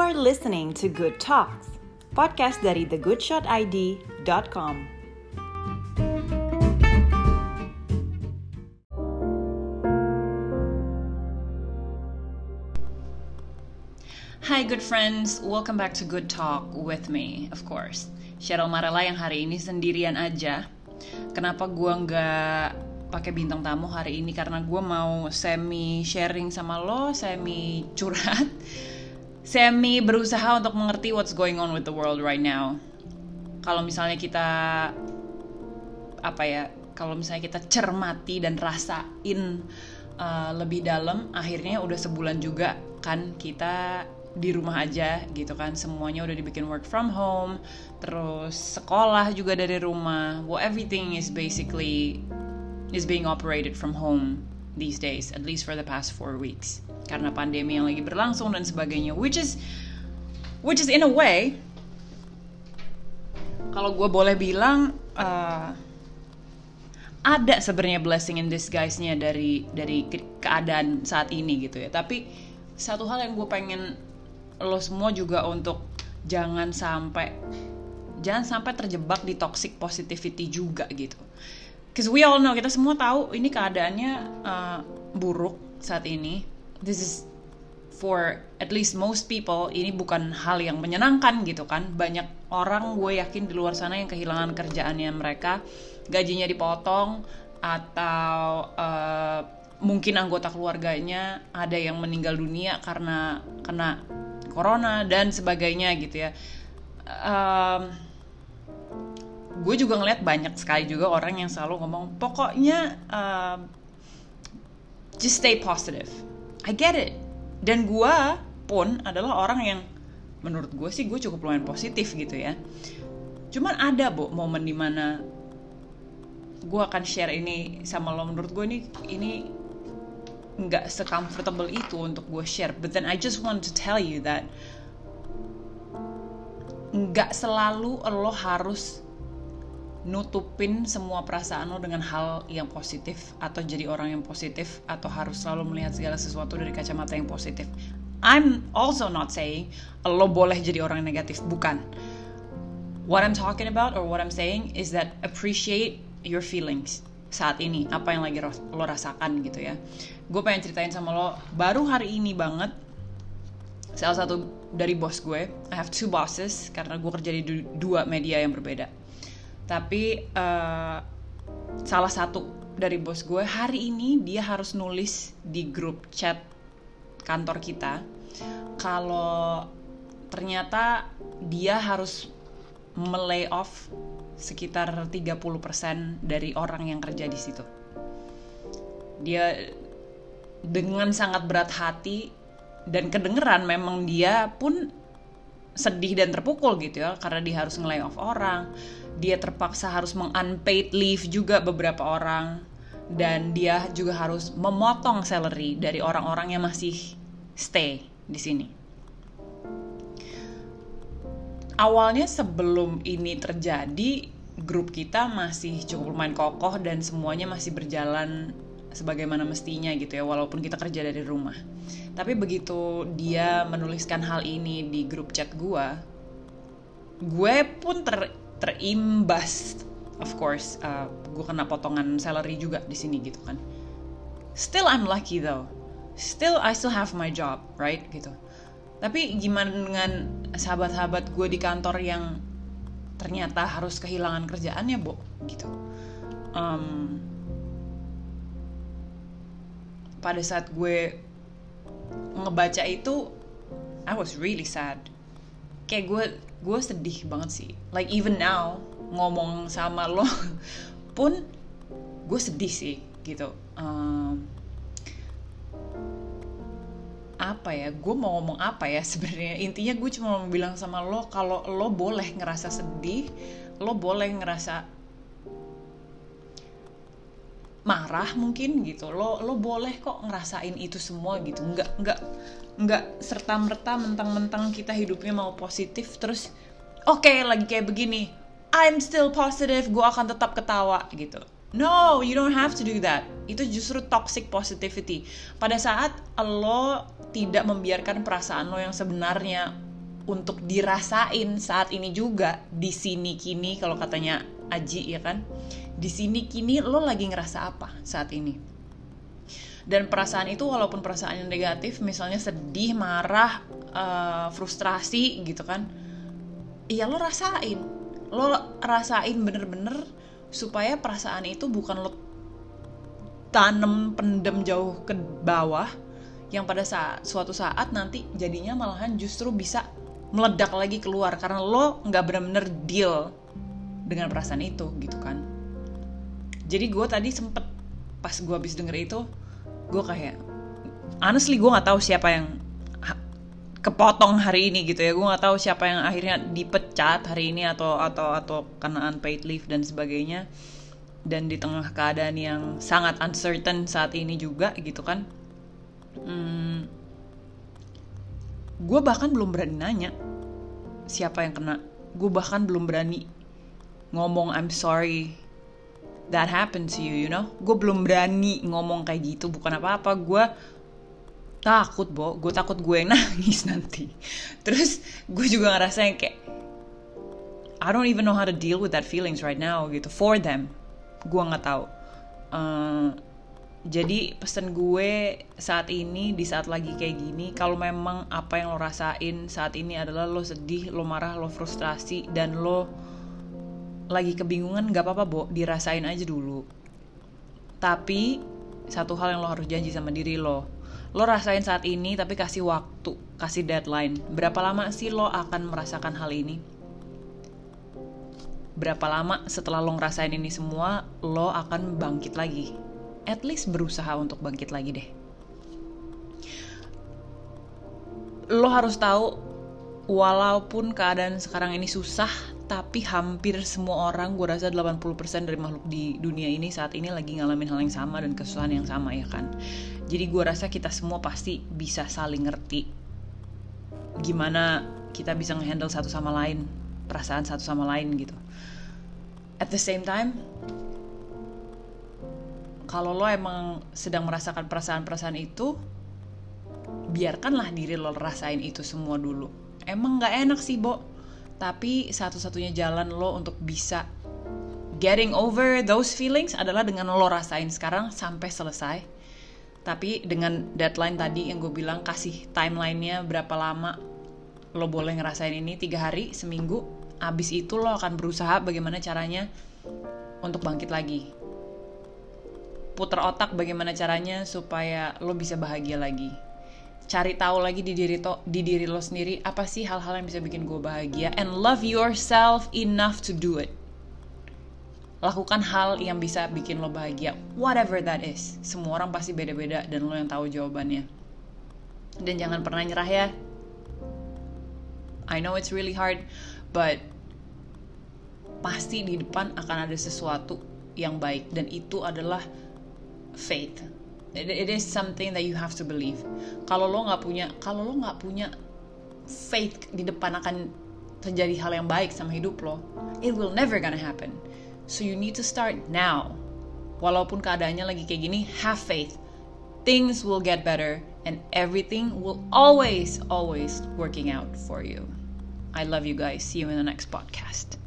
are listening to Good Talks, podcast dari thegoodshotid.com. Hi good friends, welcome back to Good Talk with me, of course. Cheryl Marella yang hari ini sendirian aja. Kenapa gua nggak pakai bintang tamu hari ini? Karena gua mau semi sharing sama lo, semi curhat, semi berusaha untuk mengerti what's going on with the world right now. Kalau misalnya kita apa ya? Kalau misalnya kita cermati dan rasain uh, lebih dalam, akhirnya udah sebulan juga kan kita di rumah aja gitu kan semuanya udah dibikin work from home terus sekolah juga dari rumah well everything is basically is being operated from home these days at least for the past four weeks karena pandemi yang lagi berlangsung dan sebagainya which is which is in a way kalau gue boleh bilang uh, ada sebenarnya blessing in disguise-nya dari dari keadaan saat ini gitu ya tapi satu hal yang gue pengen lo semua juga untuk jangan sampai jangan sampai terjebak di toxic positivity juga gitu. Cause we all know kita semua tahu ini keadaannya uh, buruk saat ini. This is for at least most people ini bukan hal yang menyenangkan gitu kan. Banyak orang gue yakin di luar sana yang kehilangan kerjaannya mereka, gajinya dipotong atau uh, mungkin anggota keluarganya ada yang meninggal dunia karena kena corona dan sebagainya gitu ya. Um, gue juga ngeliat banyak sekali juga orang yang selalu ngomong pokoknya um, just stay positive. I get it. Dan gue pun adalah orang yang menurut gue sih gue cukup lumayan positif gitu ya. Cuman ada bu momen di mana gue akan share ini sama lo menurut gue ini ini nggak secomfortable itu untuk gue share but then I just want to tell you that nggak selalu lo harus nutupin semua perasaan lo dengan hal yang positif atau jadi orang yang positif atau harus selalu melihat segala sesuatu dari kacamata yang positif. I'm also not saying lo boleh jadi orang negatif, bukan. What I'm talking about or what I'm saying is that appreciate your feelings saat ini apa yang lagi lo rasakan gitu ya gue pengen ceritain sama lo baru hari ini banget salah satu dari bos gue I have two bosses karena gue kerja di dua media yang berbeda tapi uh, salah satu dari bos gue hari ini dia harus nulis di grup chat kantor kita kalau ternyata dia harus melay off sekitar 30% dari orang yang kerja di situ. Dia dengan sangat berat hati dan kedengeran memang dia pun sedih dan terpukul gitu ya karena dia harus nge off orang. Dia terpaksa harus meng-unpaid leave juga beberapa orang. Dan dia juga harus memotong salary dari orang-orang yang masih stay di sini. Awalnya sebelum ini terjadi grup kita masih cukup lumayan kokoh dan semuanya masih berjalan sebagaimana mestinya gitu ya walaupun kita kerja dari rumah. Tapi begitu dia menuliskan hal ini di grup chat gue gue pun ter terimbas of course uh, gue kena potongan salary juga di sini gitu kan still I'm lucky though still I still have my job right gitu tapi gimana dengan sahabat-sahabat gue di kantor yang ternyata harus kehilangan kerjaannya, Bo? Gitu. Um, pada saat gue ngebaca itu, I was really sad. Kayak gue gue sedih banget sih. Like even now ngomong sama lo pun gue sedih sih gitu. Um, apa ya gue mau ngomong apa ya sebenarnya intinya gue cuma mau bilang sama lo kalau lo boleh ngerasa sedih lo boleh ngerasa marah mungkin gitu lo lo boleh kok ngerasain itu semua gitu nggak nggak nggak serta merta mentang-mentang kita hidupnya mau positif terus oke okay, lagi kayak begini I'm still positive gue akan tetap ketawa gitu No, you don't have to do that. Itu justru toxic positivity. Pada saat lo tidak membiarkan perasaan lo yang sebenarnya untuk dirasain saat ini juga di sini kini kalau katanya Aji ya kan di sini kini lo lagi ngerasa apa saat ini? Dan perasaan itu walaupun perasaan yang negatif misalnya sedih marah uh, frustrasi gitu kan iya lo rasain. Lo rasain bener-bener supaya perasaan itu bukan lo tanam pendem jauh ke bawah yang pada saat suatu saat nanti jadinya malahan justru bisa meledak lagi keluar karena lo nggak bener-bener deal dengan perasaan itu gitu kan jadi gue tadi sempet pas gue habis denger itu gue kayak honestly gue nggak tahu siapa yang kepotong hari ini gitu ya. Gue nggak tahu siapa yang akhirnya dipecat hari ini atau atau atau karena unpaid leave dan sebagainya. Dan di tengah keadaan yang sangat uncertain saat ini juga gitu kan. Hmm, gue bahkan belum berani nanya siapa yang kena. Gue bahkan belum berani ngomong I'm sorry that happened to you you know? Gue belum berani ngomong kayak gitu bukan apa-apa. Gue takut bo. Gue takut gue yang nangis nanti. Terus gue juga ngerasa yang kayak I don't even know how to deal with that feelings right now gitu. For them. Gue nggak tahu. Uh, jadi pesan gue saat ini di saat lagi kayak gini kalau memang apa yang lo rasain saat ini adalah lo sedih lo marah lo frustrasi dan lo lagi kebingungan gak apa-apa bo. Dirasain aja dulu. Tapi satu hal yang lo harus janji sama diri lo. Lo rasain saat ini tapi kasih waktu kasih deadline. Berapa lama sih lo akan merasakan hal ini? Berapa lama setelah lo ngerasain ini semua lo akan bangkit lagi? At least berusaha untuk bangkit lagi deh. Lo harus tahu, walaupun keadaan sekarang ini susah, tapi hampir semua orang, gue rasa 80% dari makhluk di dunia ini saat ini lagi ngalamin hal yang sama dan kesusahan yang sama ya kan. Jadi gue rasa kita semua pasti bisa saling ngerti gimana kita bisa ngehandle satu sama lain, perasaan satu sama lain gitu. At the same time, kalau lo emang sedang merasakan perasaan-perasaan itu biarkanlah diri lo rasain itu semua dulu emang nggak enak sih Bo tapi satu-satunya jalan lo untuk bisa getting over those feelings adalah dengan lo rasain sekarang sampai selesai. Tapi dengan deadline tadi yang gue bilang kasih timelinenya berapa lama lo boleh ngerasain ini tiga hari seminggu abis itu lo akan berusaha bagaimana caranya untuk bangkit lagi. Putar otak bagaimana caranya supaya lo bisa bahagia lagi cari tahu lagi di diri to di diri lo sendiri apa sih hal-hal yang bisa bikin gue bahagia? And love yourself enough to do it. Lakukan hal yang bisa bikin lo bahagia. Whatever that is. Semua orang pasti beda-beda dan lo yang tahu jawabannya. Dan jangan pernah nyerah ya. I know it's really hard but pasti di depan akan ada sesuatu yang baik. Dan itu adalah faith it, it is something that you have to believe. Kalau lo nggak punya kalau lo nggak punya faith di depan akan terjadi hal yang baik sama hidup lo it will never gonna happen. So you need to start now. Walaupun keadaannya lagi kayak gini have faith. Things will get better and everything will always always working out for you. I love you guys. See you in the next podcast